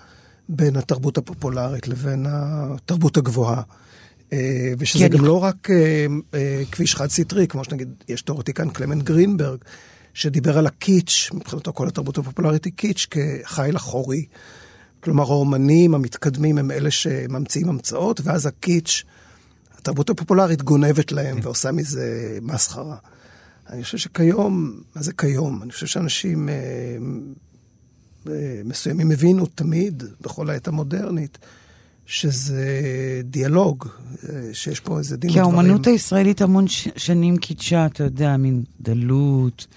בין התרבות הפופולרית לבין התרבות הגבוהה. Uh, ושזה גם אני... לא רק uh, כביש חד-סטרי, כמו שנגיד, יש תיאורטיקן קלמן גרינברג, שדיבר על הקיץ', מבחינתו כל התרבות הפופולרית היא קיץ' כחיל אחורי. כלומר, האומנים המתקדמים הם אלה שממציאים המצאות, ואז הקיץ', התרבות הפופולרית גונבת להם כן. ועושה מזה מסחרה. אני חושב שכיום, מה זה כיום? אני חושב שאנשים אה, אה, מסוימים הבינו תמיד, בכל העת המודרנית, שזה דיאלוג, אה, שיש פה איזה דין ודברים. כי האומנות הישראלית המון ש- שנים קידשה, אתה יודע, מין דלות,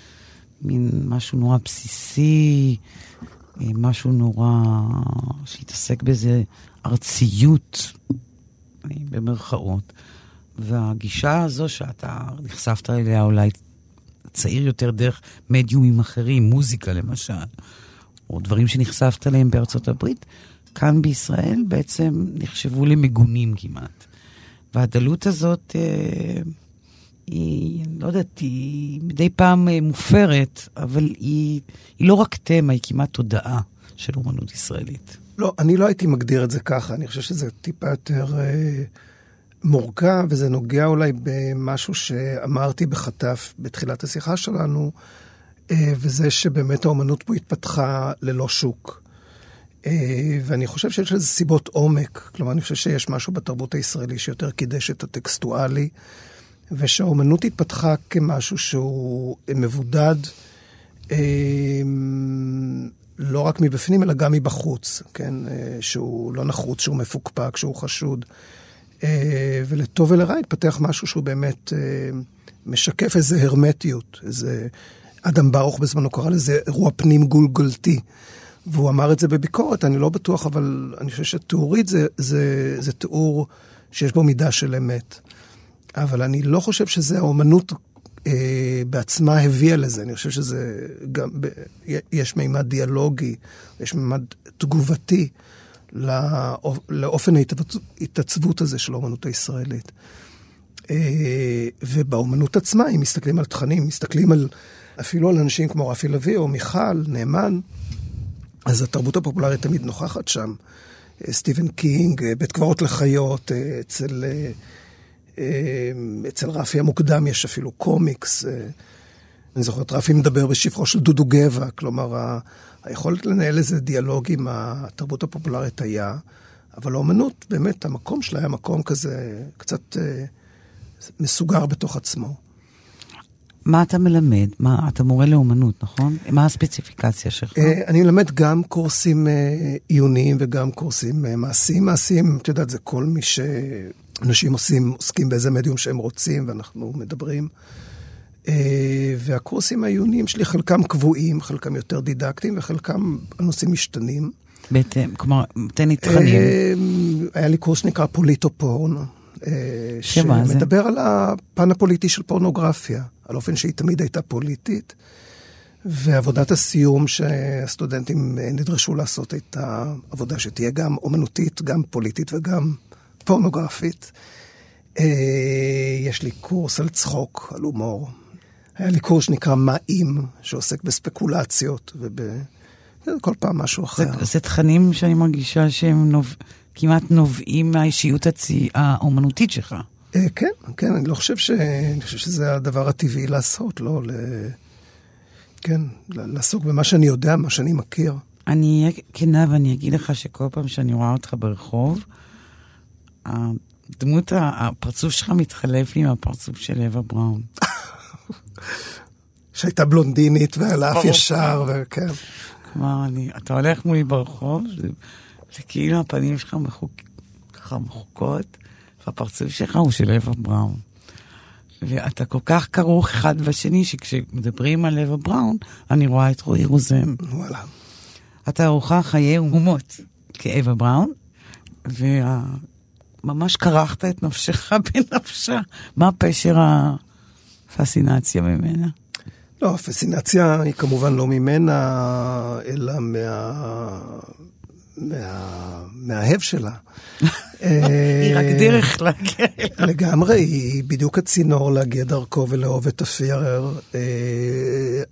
מין משהו נורא בסיסי, אה, משהו נורא שהתעסק באיזה ארציות, אה, במרכאות. והגישה הזו שאתה נחשפת אליה אולי צעיר יותר דרך מדיומים אחרים, מוזיקה למשל, או דברים שנחשפת אליהם בארצות הברית, כאן בישראל בעצם נחשבו למגונים כמעט. והדלות הזאת, אה, היא, לא יודעת, היא מדי פעם אה, מופרת, אבל היא, היא לא רק תמה, היא כמעט תודעה של אומנות ישראלית. לא, אני לא הייתי מגדיר את זה ככה, אני חושב שזה טיפה יותר... אה... מורכב, וזה נוגע אולי במשהו שאמרתי בחטף בתחילת השיחה שלנו, אה, וזה שבאמת האומנות פה התפתחה ללא שוק. אה, ואני חושב שיש לזה סיבות עומק. כלומר, אני חושב שיש משהו בתרבות הישראלי שיותר קידש את הטקסטואלי, ושהאומנות התפתחה כמשהו שהוא מבודד, אה, לא רק מבפנים, אלא גם מבחוץ, כן? שהוא לא נחוץ, שהוא מפוקפק, שהוא חשוד. אה, ולטוב ולרע התפתח משהו שהוא באמת אה, משקף איזה הרמטיות, איזה... אדם ברוך בזמנו קרא לזה אירוע פנים גולגולתי. והוא אמר את זה בביקורת, אני לא בטוח, אבל אני חושב שתיאורית זה, זה, זה תיאור שיש בו מידה של אמת. אבל אני לא חושב שזה האומנות אה, בעצמה הביאה לזה, אני חושב שזה גם, ב, יש מימד דיאלוגי, יש מימד תגובתי. לאופן ההתעצבות הזה של האומנות הישראלית. אה, ובאומנות עצמה, אם מסתכלים על תכנים, מסתכלים על, אפילו על אנשים כמו רפי לביא או מיכל, נאמן, אז התרבות הפופולרית תמיד נוכחת שם. אה, סטיבן קינג, אה, בית קברות לחיות, אצל אצל רפי המוקדם יש אפילו קומיקס. אני זוכר את רפי מדבר בשבחו של דודו גבע, כלומר, היכולת לנהל איזה דיאלוג עם התרבות הפופולרית היה, אבל האומנות, באמת, המקום שלה היה מקום כזה קצת אה, מסוגר בתוך עצמו. מה אתה מלמד? מה, אתה מורה לאומנות, נכון? מה הספציפיקציה שלך? אה, אני מלמד גם קורסים אה, עיוניים וגם קורסים אה, מעשיים. מעשיים, את יודעת, זה כל מי שאנשים עושים, עוסקים באיזה מדיום שהם רוצים, ואנחנו מדברים. אה, והקורסים העיוניים שלי, חלקם קבועים, חלקם יותר דידקטיים, וחלקם הנושאים משתנים. בהתאם, כלומר, תן לי תכנים. אה, היה לי קורס שנקרא פוליטו-פורן. אה, שמה זה? שמדבר על הפן הפוליטי של פורנוגרפיה, על אופן שהיא תמיד הייתה פוליטית. ועבודת הסיום שהסטודנטים נדרשו לעשות הייתה עבודה שתהיה גם אומנותית, גם פוליטית וגם פורנוגרפית. יש לי קורס על צחוק, על הומור. היה לי קורס שנקרא מה אם, שעוסק בספקולציות ובכל פעם משהו אחר. זה, זה תכנים שאני מרגישה שהם נוב... כמעט נובעים מהאישיות הצי... האומנותית שלך. אה, כן, כן, אני לא חושב ש... אני חושב שזה הדבר הטבעי לעשות, לא ל... כן, לעסוק במה שאני יודע, מה שאני מכיר. אני אהיה כנה ואני אגיד לך שכל פעם שאני רואה אותך ברחוב, הדמות, הפרצוף שלך מתחלף לי עם הפרצוף של אווה בראון. שהייתה בלונדינית לה אף ישר, וכן. כלומר, אני, אתה הולך מולי ברחוב, זה, זה כאילו הפנים שלך מחוק, ככה מחוקות, והפרצוף שלך הוא של אווה בראון. ואתה כל כך כרוך אחד בשני, שכשמדברים על אווה בראון, אני רואה את רועי רוזן. וואלה. אתה ארוחה חיי אומות כאווה בראון, וממש כרכת את נפשך בנפשה. מה פשר ה... פסינציה ממנה? לא, הפסינציה היא כמובן לא ממנה, אלא מה... מה... מהאהב שלה. היא רק דרך להגיע אליו. לגמרי, היא בדיוק הצינור להגיע דרכו ולאהוב את הפירר, אה,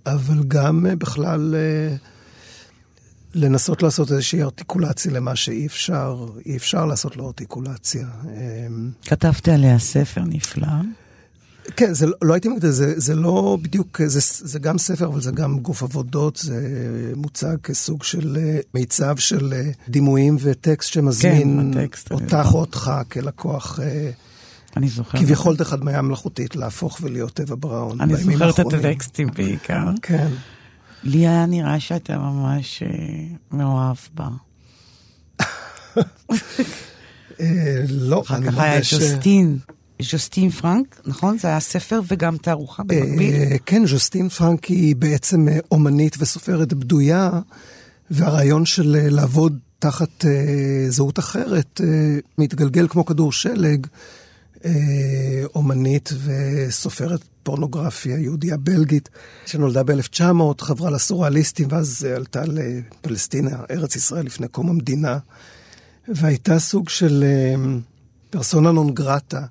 אבל גם אה, בכלל אה, לנסות לעשות איזושהי ארטיקולציה למה שאי אפשר, אי אפשר לעשות לו ארטיקולציה. כתבת עליה ספר נפלא. כן, זה, לא, לא הייתי מגדיר, זה, זה לא בדיוק, זה, זה גם ספר, אבל זה גם גוף עבודות, זה מוצג כסוג של אה, מיצב של אה, דימויים וטקסט שמזמין כן, הטקסט, אותך או אותך כלקוח. אה, אני זוכר. כביכול דרך הדמיה מלאכותית להפוך ולהיות טבע בראון. אני זוכרת את הטקסטים בעיקר. כן. לי היה נראה שאתה ממש מאוהב בה. לא, אני מודה ש... אחר כך היה ז'וסטין. ז'וסטין פרנק, נכון? זה היה ספר וגם תערוכה במקביל? אה, כן, ז'וסטין פרנק היא בעצם אה, אומנית וסופרת בדויה, והרעיון של אה, לעבוד תחת זהות אחרת מתגלגל כמו כדור שלג. אומנית וסופרת פורנוגרפיה, יהודיה בלגית, שנולדה ב-1900, חברה לסוריאליסטים, ואז עלתה לפלסטינה, ארץ ישראל, לפני קום המדינה, והייתה סוג של פרסונה נון גרטה.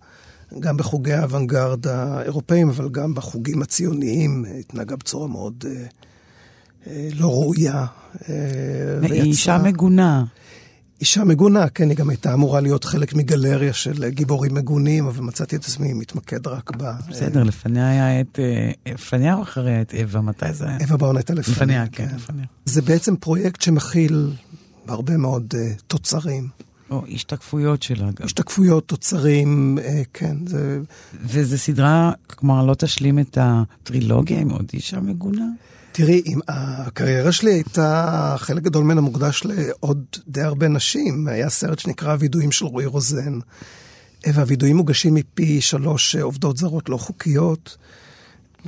גם בחוגי האוונגרד האירופאים, אבל גם בחוגים הציוניים, התנהגה בצורה מאוד אה, אה, לא ראויה. אה, היא אישה מגונה. אישה מגונה, כן, היא גם הייתה אמורה להיות חלק מגלריה של גיבורים מגונים, אבל מצאתי את עצמי מתמקד רק בה. בסדר, לפניה היה את... לפניה או אחריה את אווה? מתי זה היה? אווה באון הייתה לפניה. לפניה, כן, כן, לפניה. זה בעצם פרויקט שמכיל הרבה מאוד תוצרים. או השתקפויות שלה גם. השתקפויות, תוצרים, אה, כן. זה... וזו סדרה, כלומר, לא תשלים את הטרילוגיה עם עוד אישה מגונה? תראי, אם הקריירה שלי הייתה, חלק גדול ממנה מוקדש לעוד די הרבה נשים. היה סרט שנקרא הווידויים של רועי רוזן, והווידויים מוגשים מפי שלוש עובדות זרות לא חוקיות.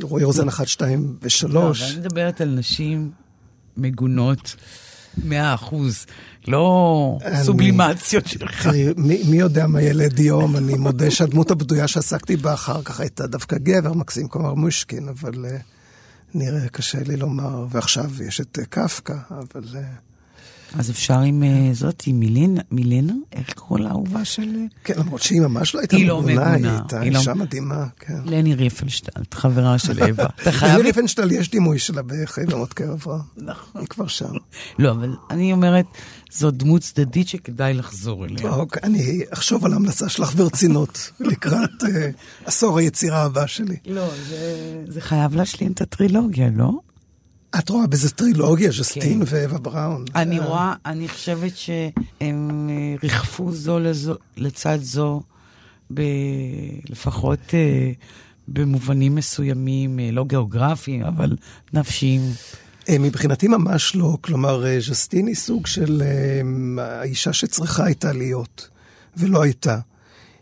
רועי רוזן אחת, שתיים ושלוש. לא, אני מדברת על נשים מגונות. מאה אחוז, לא סובלימציות שלך. מי יודע מה ילד יום, אני מודה שהדמות הבדויה שעסקתי בה אחר כך הייתה דווקא גבר מקסים, כלומר מושקין, אבל אה, נראה קשה לי לומר, ועכשיו יש את אה, קפקא, אבל... אה, אז אפשר עם אה, זאת, עם מילנה, מילנה? איך קראו לה האהובה של... כן, למרות שהיא ממש לא הייתה לא מגונה, היא הייתה לא- אישה מדהימה, כן. לני ריפנשטלט, חברה של אווה. אתה חייב... ללי ריפנשטל יש דימוי שלה בחיי במות אברהם. נכון. היא כבר שם. לא, אבל אני אומרת, זו דמות צדדית שכדאי לחזור אליה. אוקיי, אני אחשוב על ההמלצה שלך ברצינות לקראת אה, עשור היצירה הבא שלי. לא, זה חייב להשלים את הטרילוגיה, לא? את רואה בזה טרילוגיה, ז'סטין ואווה בראון. כן. אני אה, רואה, אני חושבת שהם אה, ריחפו זו לזו, לצד זו, ב, לפחות אה, במובנים מסוימים, אה, לא גיאוגרפיים, אבל נפשיים. מבחינתי ממש לא. כלומר, ז'סטין היא סוג של האישה שצריכה הייתה להיות, ולא הייתה.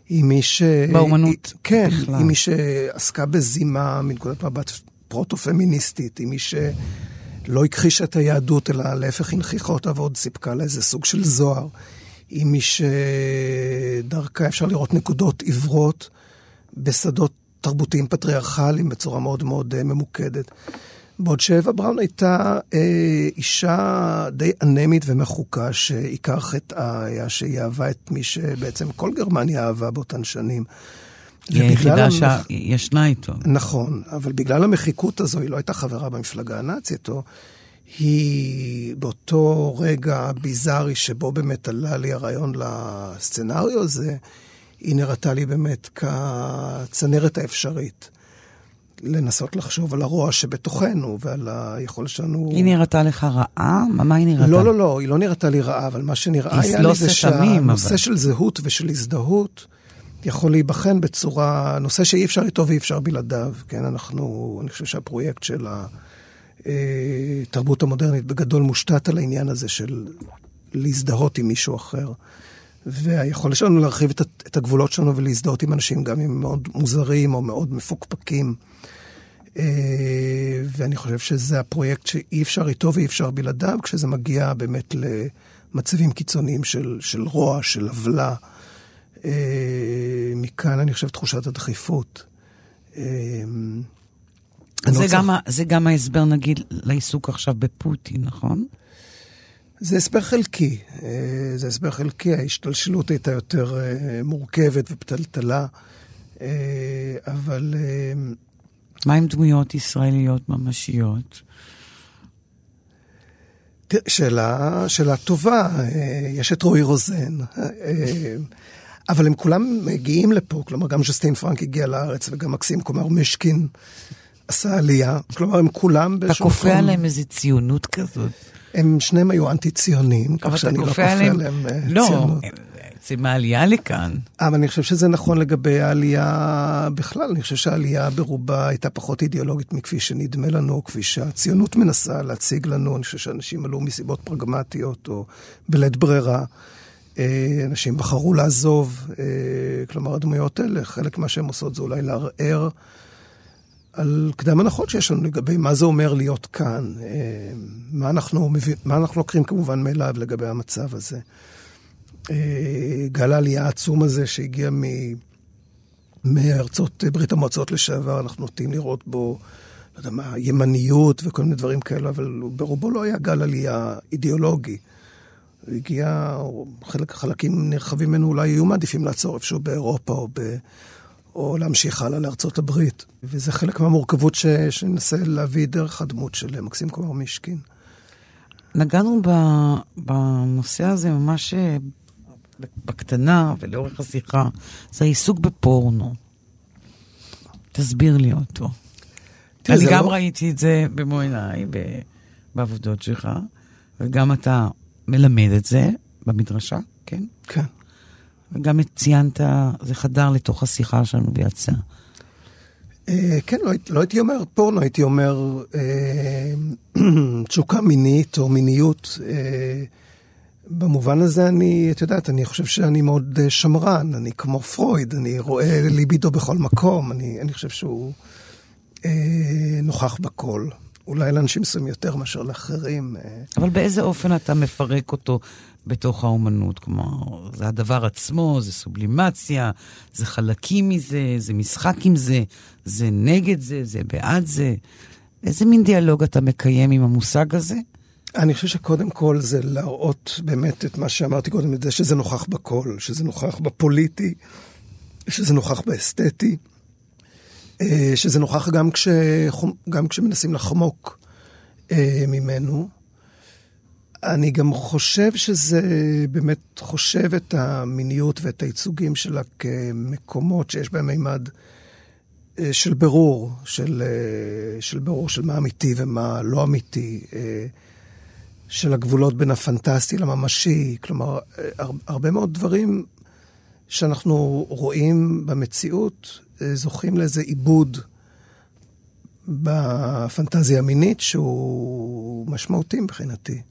היא מי ש... באומנות היא, כן, בכלל. היא מי שעסקה בזימה מנקודת מבט פרוטו-פמיניסטית, היא מי שלא הכחישה את היהדות, אלא להפך הנכיחה אותה ועוד סיפקה לה איזה סוג של זוהר. היא מי שדרכה אפשר לראות נקודות עיוורות בשדות תרבותיים פטריארכליים בצורה מאוד מאוד אה, ממוקדת. בעוד שאווה בראון הייתה אה, אישה די אנמית ומחוקה, שעיקר חטאה היה שהיא אהבה את מי שבעצם כל גרמניה אהבה באותן שנים. היא ובגלל היחידה המח- שישנה איתו. נכון, אבל בגלל המחיקות הזו, היא לא הייתה חברה במפלגה הנאצית, או היא באותו רגע ביזארי שבו באמת עלה לי הרעיון לסצנריו הזה, היא נראתה לי באמת כצנרת האפשרית. לנסות לחשוב על הרוע שבתוכנו ועל היכולת שלנו... היא נראתה לך רעה? מה היא נראתה? לא, לא, לא, היא לא נראתה לי רעה, אבל מה שנראה היה לא לי זה סתמים, שהנושא אבל. של זהות ושל הזדהות יכול להיבחן בצורה, נושא שאי אפשר איתו ואי אפשר בלעדיו, כן? אנחנו, אני חושב שהפרויקט של התרבות המודרנית בגדול מושתת על העניין הזה של להזדהות עם מישהו אחר. והיכולת שלנו להרחיב את, את הגבולות שלנו ולהזדהות עם אנשים, גם אם הם מאוד מוזרים או מאוד מפוקפקים. אה, ואני חושב שזה הפרויקט שאי אפשר איתו ואי אפשר בלעדיו, כשזה מגיע באמת למצבים קיצוניים של, של רוע, של עוולה. אה, מכאן אני חושב תחושת הדחיפות. אה, זה גם, זה גם ההסבר, נגיד, לעיסוק עכשיו בפוטין, נכון? זה הסבר חלקי, אה, זה הסבר חלקי, ההשתלשלות הייתה יותר מורכבת ופתלתלה, אבל מה עם דמויות ישראליות ממשיות? שאלה, שאלה טובה, יש את רועי רוזן, אבל הם כולם מגיעים לפה, כלומר גם ז'סטין פרנק הגיע לארץ וגם מקסים קומר משקין עשה עלייה, כלומר הם כולם אתה באיזשהו כופה מקום, עליהם איזו ציונות כזאת. הם שניהם היו אנטי-ציונים, כך אתה שאני לא כופה כופה עליהם... עליהם אה, לא, ציונות. זה מהעלייה לכאן. אבל אני חושב שזה נכון לגבי העלייה בכלל. אני חושב שהעלייה ברובה הייתה פחות אידיאולוגית מכפי שנדמה לנו, כפי שהציונות מנסה להציג לנו. אני חושב שאנשים עלו מסיבות פרגמטיות או בלית ברירה. אה, אנשים בחרו לעזוב, אה, כלומר הדמויות האלה, חלק מה שהן עושות זה אולי לערער על קדם הנחות שיש לנו לגבי מה זה אומר להיות כאן, אה, מה אנחנו, מה אנחנו לוקחים כמובן מאליו לגבי המצב הזה. גל העלייה העצום הזה שהגיע מ... מארצות ברית המועצות לשעבר, אנחנו נוטים לראות בו, לא יודע מה, ימניות וכל מיני דברים כאלה, אבל ברובו לא היה גל עלייה אידיאולוגי. הגיע, חלק, חלקים נרחבים ממנו אולי היו מעדיפים לעצור איפשהו באירופה או, ב, או להמשיך הלאה לארצות הברית. וזה חלק מהמורכבות ש, שננסה להביא דרך הדמות של מקסים קומר מישקין. נגענו ב, בנושא הזה ממש אה, בקטנה ולאורך השיחה, זה העיסוק בפורנו. תסביר לי אותו. אני זה גם לא- ראיתי את זה במו עיניי בעבודות שלך, וגם אתה מלמד את זה במדרשה, כן? כן. וגם ציינת, זה חדר לתוך השיחה שלנו ויצא. אה, כן, לא, לא הייתי אומר פורנו, הייתי אומר אה, תשוקה מינית או מיניות. אה, במובן הזה אני, את יודעת, אני חושב שאני מאוד אה, שמרן, אני כמו פרויד, אני רואה ליבידו בכל מקום, אני, אני חושב שהוא אה, נוכח בכל. אולי לאנשים מסוימים יותר מאשר לאחרים. אה. אבל באיזה אופן אתה מפרק אותו בתוך האומנות? כלומר, זה הדבר עצמו, זה סובלימציה, זה חלקים מזה, זה משחק עם זה, זה נגד זה, זה בעד זה. איזה מין דיאלוג אתה מקיים עם המושג הזה? אני חושב שקודם כל זה להראות באמת את מה שאמרתי קודם, את זה שזה נוכח בכל, שזה נוכח בפוליטי, שזה נוכח באסתטי, שזה נוכח גם, כש, גם כשמנסים לחמוק אה, ממנו. אני גם חושב שזה באמת חושב את המיניות ואת הייצוגים שלה כמקומות שיש בהם מימד אה, של ברור, של, של ברור של מה אמיתי ומה לא אמיתי. של הגבולות בין הפנטסטי לממשי, כלומר, הרבה מאוד דברים שאנחנו רואים במציאות אה, זוכים לאיזה עיבוד בפנטזיה המינית שהוא משמעותי מבחינתי.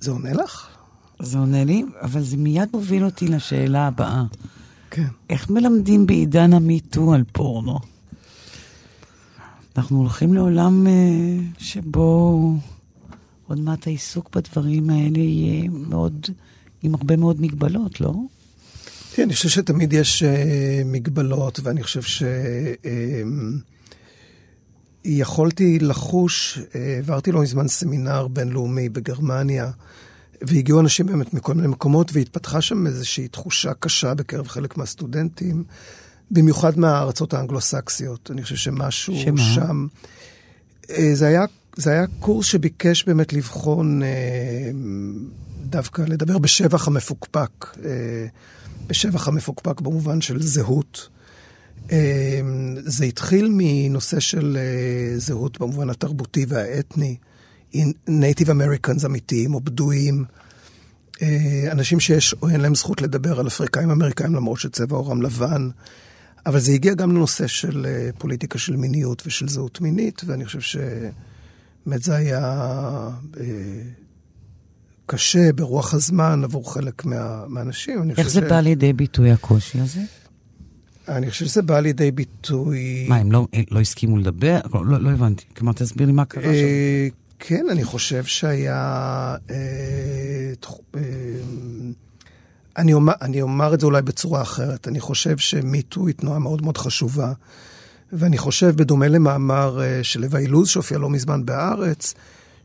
זה עונה לך? זה עונה לי, אבל זה מיד מוביל אותי לשאלה הבאה. כן. איך מלמדים בעידן המיטו על פורנו? אנחנו הולכים לעולם אה, שבו עוד מעט העיסוק בדברים האלה יהיה מאוד, עם הרבה מאוד מגבלות, לא? כן, אני חושב שתמיד יש uh, מגבלות, ואני חושב ש... Uh, יכולתי לחוש, העברתי לא מזמן סמינר בינלאומי בגרמניה, והגיעו אנשים באמת מכל מיני מקומות, והתפתחה שם איזושהי תחושה קשה בקרב חלק מהסטודנטים, במיוחד מהארצות האנגלו-סקסיות. אני חושב שמשהו שמה? שם... זה היה זה היה קורס שביקש באמת לבחון, אה, דווקא לדבר בשבח המפוקפק, אה, בשבח המפוקפק במובן של זהות. אה, זה התחיל מנושא של אה, זהות במובן התרבותי והאתני, נייטיב אמריקאנס אמיתיים או בדואים, אה, אנשים שיש או אין להם זכות לדבר על אפריקאים אמריקאים למרות שצבע עורם לבן. אבל זה הגיע גם לנושא של פוליטיקה של מיניות ושל זהות מינית, ואני חושב ש... באמת זה היה קשה ברוח הזמן עבור חלק מה, מהאנשים. איך זה ש... בא לידי ביטוי הקושי הזה? אני חושב שזה בא לידי ביטוי... מה, הם לא, לא הסכימו לדבר? לא, לא, לא הבנתי. כלומר, תסביר לי מה קרה שם. אה, כן, אני חושב שהיה... אה, אה, אני, אומר, אני אומר את זה אולי בצורה אחרת. אני חושב שמיטו היא תנועה מאוד מאוד חשובה. ואני חושב, בדומה למאמר אה, של לוואי לוז שהופיע לא מזמן בהארץ,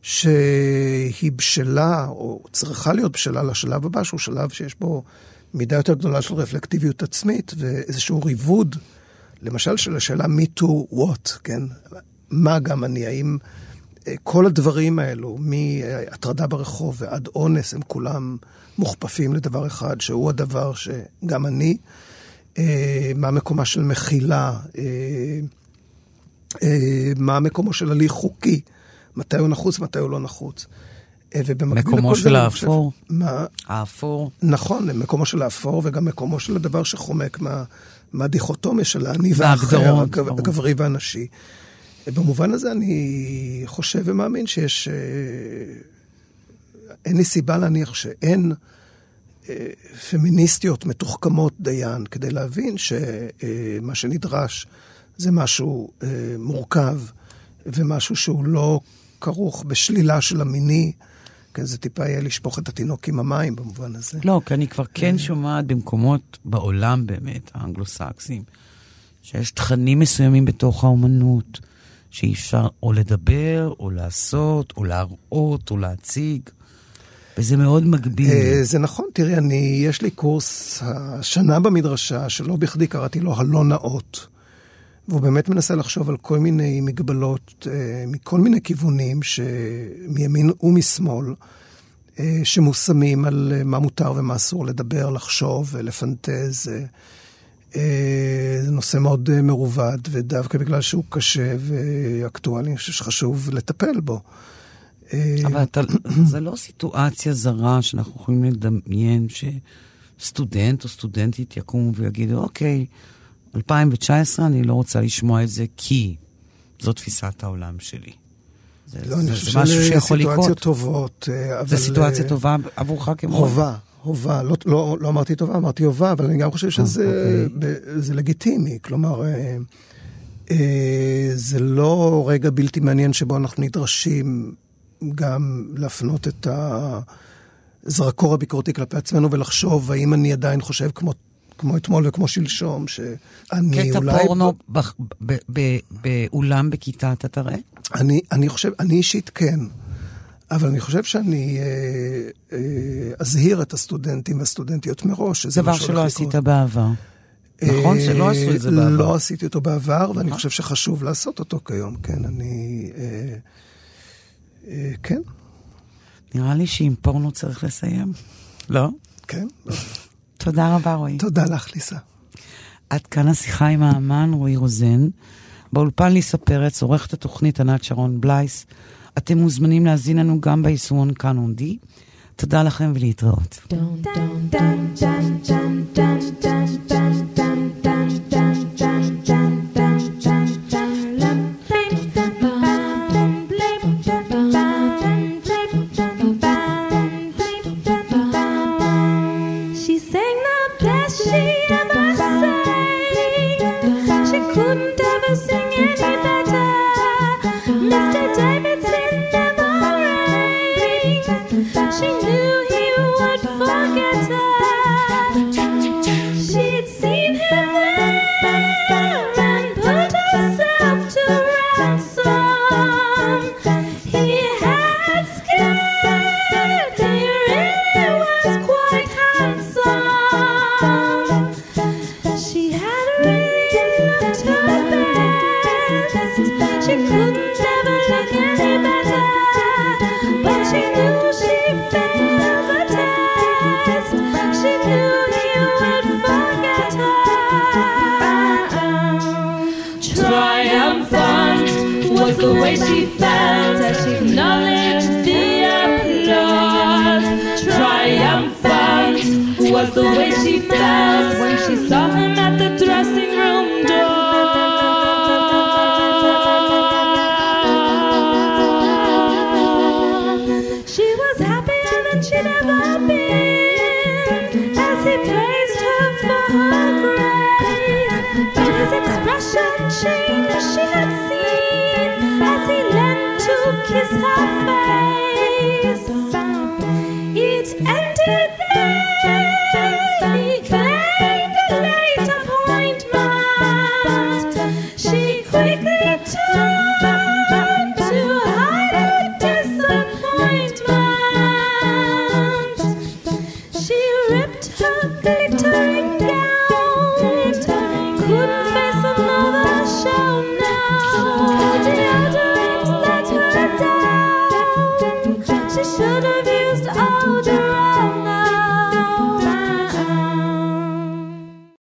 שהיא בשלה, או צריכה להיות בשלה לשלב הבא, שהוא שלב שיש בו מידה יותר גדולה של רפלקטיביות עצמית ואיזשהו ריבוד, למשל של השאלה me to what, כן? מה גם אני, האם אה, כל הדברים האלו, מהטרדה ברחוב ועד אונס, הם כולם מוכפפים לדבר אחד, שהוא הדבר שגם אני אה, מה מקומה של מחילה, אה, מה מקומו של הליך חוקי, מתי הוא נחוץ, מתי הוא לא נחוץ. מקומו של האפור. מה? האפור. נכון, מקומו של האפור וגם מקומו של הדבר שחומק מה, מהדיכוטומיה של האני והאחר, הגברי והנשי. במובן הזה אני חושב ומאמין שיש... אין לי סיבה להניח שאין פמיניסטיות מתוחכמות דיין, כדי להבין שמה שנדרש זה משהו אה, מורכב ומשהו שהוא לא כרוך בשלילה של המיני. כן, זה טיפה יהיה לשפוך את התינוק עם המים במובן הזה. לא, כי אני כבר כן אה. שומעת במקומות בעולם באמת, האנגלו-סקסים, שיש תכנים מסוימים בתוך האומנות, שאי אפשר או לדבר, או לעשות, או להראות, או להציג. וזה מאוד מגביל. אה, זה נכון, תראי, אני, יש לי קורס השנה במדרשה, שלא בכדי קראתי לו הלא נאות. והוא באמת מנסה לחשוב על כל מיני מגבלות אה, מכל מיני כיוונים, מימין ומשמאל, אה, שמושמים על מה מותר ומה אסור לדבר, לחשוב ולפנטז. זה נושא מאוד מרובד, ודווקא בגלל שהוא קשה ואקטואלי, אני חושב שחשוב לטפל בו. אבל אתה, זה לא סיטואציה זרה שאנחנו יכולים לדמיין שסטודנט או סטודנטית יקומו ויגידו, אוקיי, 2019 אני לא רוצה לשמוע את זה כי זו תפיסת העולם שלי. זה, לא, זה, זה משהו שיכול לקרות. סיטואציות טובות, אה, אבל... זה סיטואציה טובה עבורך כמו... הובה, הובה. לא, לא, לא אמרתי טובה, אמרתי הובה, אבל אני גם חושב אה, שזה אוקיי. זה לגיטימי. כלומר, אה, זה לא רגע בלתי מעניין שבו אנחנו נדרשים גם להפנות את הזרקור הביקורתי כלפי עצמנו ולחשוב האם אני עדיין חושב כמו, כמו אתמול וכמו שלשום, שאני קטע אולי... קטע פורנו באולם בכיתה אתה תראה? אני, אני חושב, אני אישית כן. אבל אני חושב שאני אה, אה, אזהיר את הסטודנטים והסטודנטיות מראש, שזה דבר שלא עשית בעבר. נכון? אה, שלא עשו את זה בעבר. לא עשיתי אותו בעבר, ואני נכון. חושב שחשוב לעשות אותו כיום, כן, אני... אה, אה, כן, נראה לי שעם פורנו צריך לסיים. לא? כן. לא. תודה רבה, רועי. תודה לך, ליסה. עד כאן השיחה עם האמן רועי רוזן. באולפן ליסה פרץ, עורכת התוכנית ענת שרון בלייס. אתם מוזמנים להזין לנו גם ביישומון כאן אונדי. תודה לכם ולהתראות. She